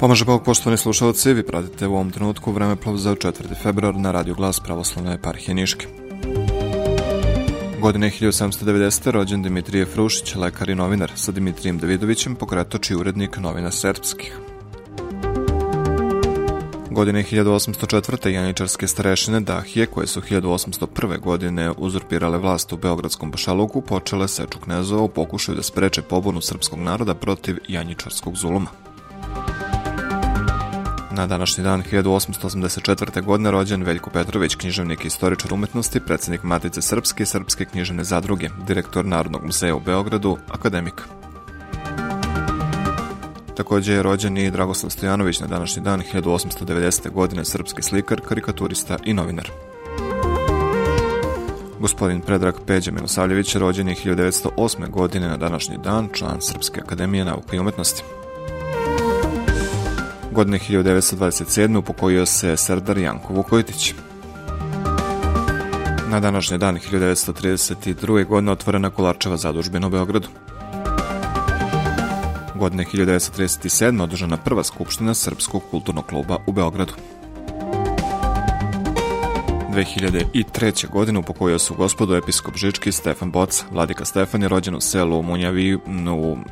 Pomaže Bog, poštovani slušalci, vi pratite u ovom trenutku vreme plov za 4. februar na Radio Glas Pravoslavne eparhije Niške. Godine 1790. rođen Dimitrije Frušić, lekar i novinar, sa Dimitrijem Davidovićem, pokretač i urednik novina srpskih. Godine 1804. janičarske starešine Dahije, koje su 1801. godine uzurpirale vlast u Beogradskom Bašaluku, počele seču knezova u pokušaju da spreče pobunu srpskog naroda protiv janičarskog zuluma. Na današnji dan 1884. godine rođen Veljko Petrović, književnik i istoričar umetnosti, predsednik Matice Srpske i Srpske književne zadruge, direktor Narodnog muzeja u Beogradu, akademik. Takođe je rođen i Dragoslav Stojanović na današnji dan 1890. godine, srpski slikar, karikaturista i novinar. Gospodin Predrag Peđa Milosavljević rođen je 1908. godine na današnji dan, član Srpske akademije nauke i umetnosti. Godine 1927. upokojio se Serdar Janko Vukojtić. Na današnji dan 1932. godine otvorena Kolarčeva zadužbina u Beogradu. Godine 1937. održana prva skupština Srpskog kulturnog kluba u Beogradu. 2003. godine upokojio su gospodu episkop Žički Stefan Boca. Vladika Stefan je rođen u selu Munjaviju,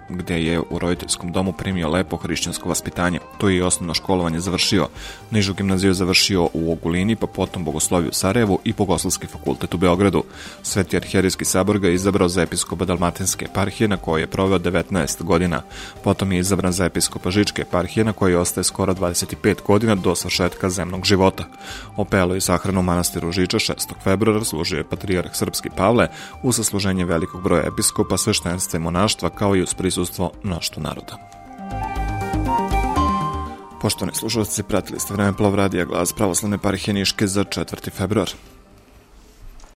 gde je u roditeljskom domu primio lepo hrišćansko vaspitanje. Tu je i osnovno školovanje završio. Nižu gimnaziju završio u Ogulini, pa potom bogosloviju u Sarajevu i bogoslovski fakultet u Beogradu. Sveti arhijerijski sabor ga je izabrao za episkopa Dalmatinske eparhije na kojoj je proveo 19 godina. Potom je izabran za episkopa Žičke eparhije na kojoj ostaje skoro 25 godina do svršetka zemnog života. Opelo i sahranu manastir manastiru Žiča 6. februara služio je patrijarh Srpski Pavle u sasluženje velikog broja episkopa, sveštenstva i monaštva kao i uz prisustvo mnoštva naroda. Poštovani slušalci, pratili ste vreme plov radija glas pravoslavne parhije Niške za 4. februar.